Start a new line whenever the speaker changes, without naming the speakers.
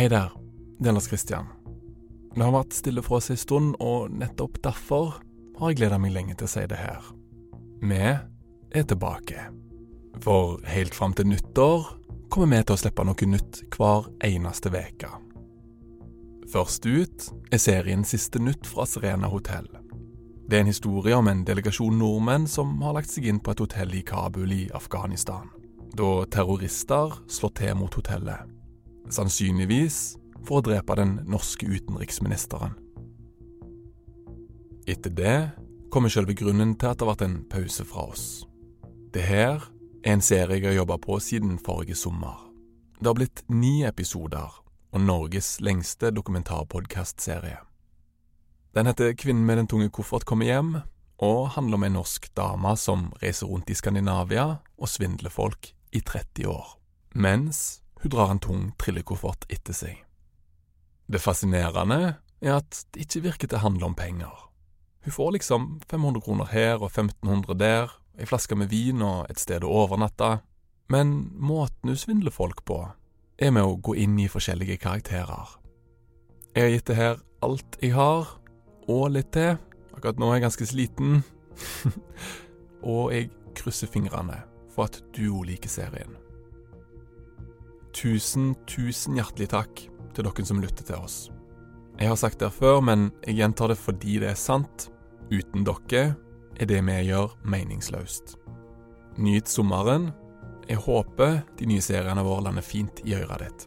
Hei der, det er Lars Kristian. Det har vært stille for oss en stund, og nettopp derfor har jeg gleda meg lenge til å si det her. Vi er tilbake. For helt fram til nyttår kommer vi til å slippe noe nytt hver eneste uke. Først ut er serien Siste nytt fra Serena hotell. Det er en historie om en delegasjon nordmenn som har lagt seg inn på et hotell i Kabul i Afghanistan, da terrorister slår til mot hotellet. Sannsynligvis for å drepe den norske utenriksministeren. Etter det kommer selve grunnen til at det har vært en pause fra oss. Det her er en serie jeg har jobba på siden forrige sommer. Det har blitt ni episoder og Norges lengste dokumentarpodkastserie. Den heter Kvinnen med den tunge koffert kommer hjem, og handler om en norsk dame som reiser rundt i Skandinavia og svindler folk i 30 år, mens hun drar en tung trillekoffert etter seg. Det fascinerende er at det ikke virker til å handle om penger. Hun får liksom 500 kroner her og 1500 der, ei flaske med vin og et sted å overnatte, men måten hun svindler folk på, er med å gå inn i forskjellige karakterer. Jeg har gitt det her alt jeg har, og litt til. Akkurat nå er jeg ganske sliten. og jeg krysser fingrene for at du liker serien. Tusen, tusen hjertelig takk til dere som lytter til oss. Jeg har sagt det før, men jeg gjentar det fordi det er sant. Uten dere er det vi gjør, meningsløst. Nyt sommeren. Jeg håper de nye seriene våre lander fint i øret ditt.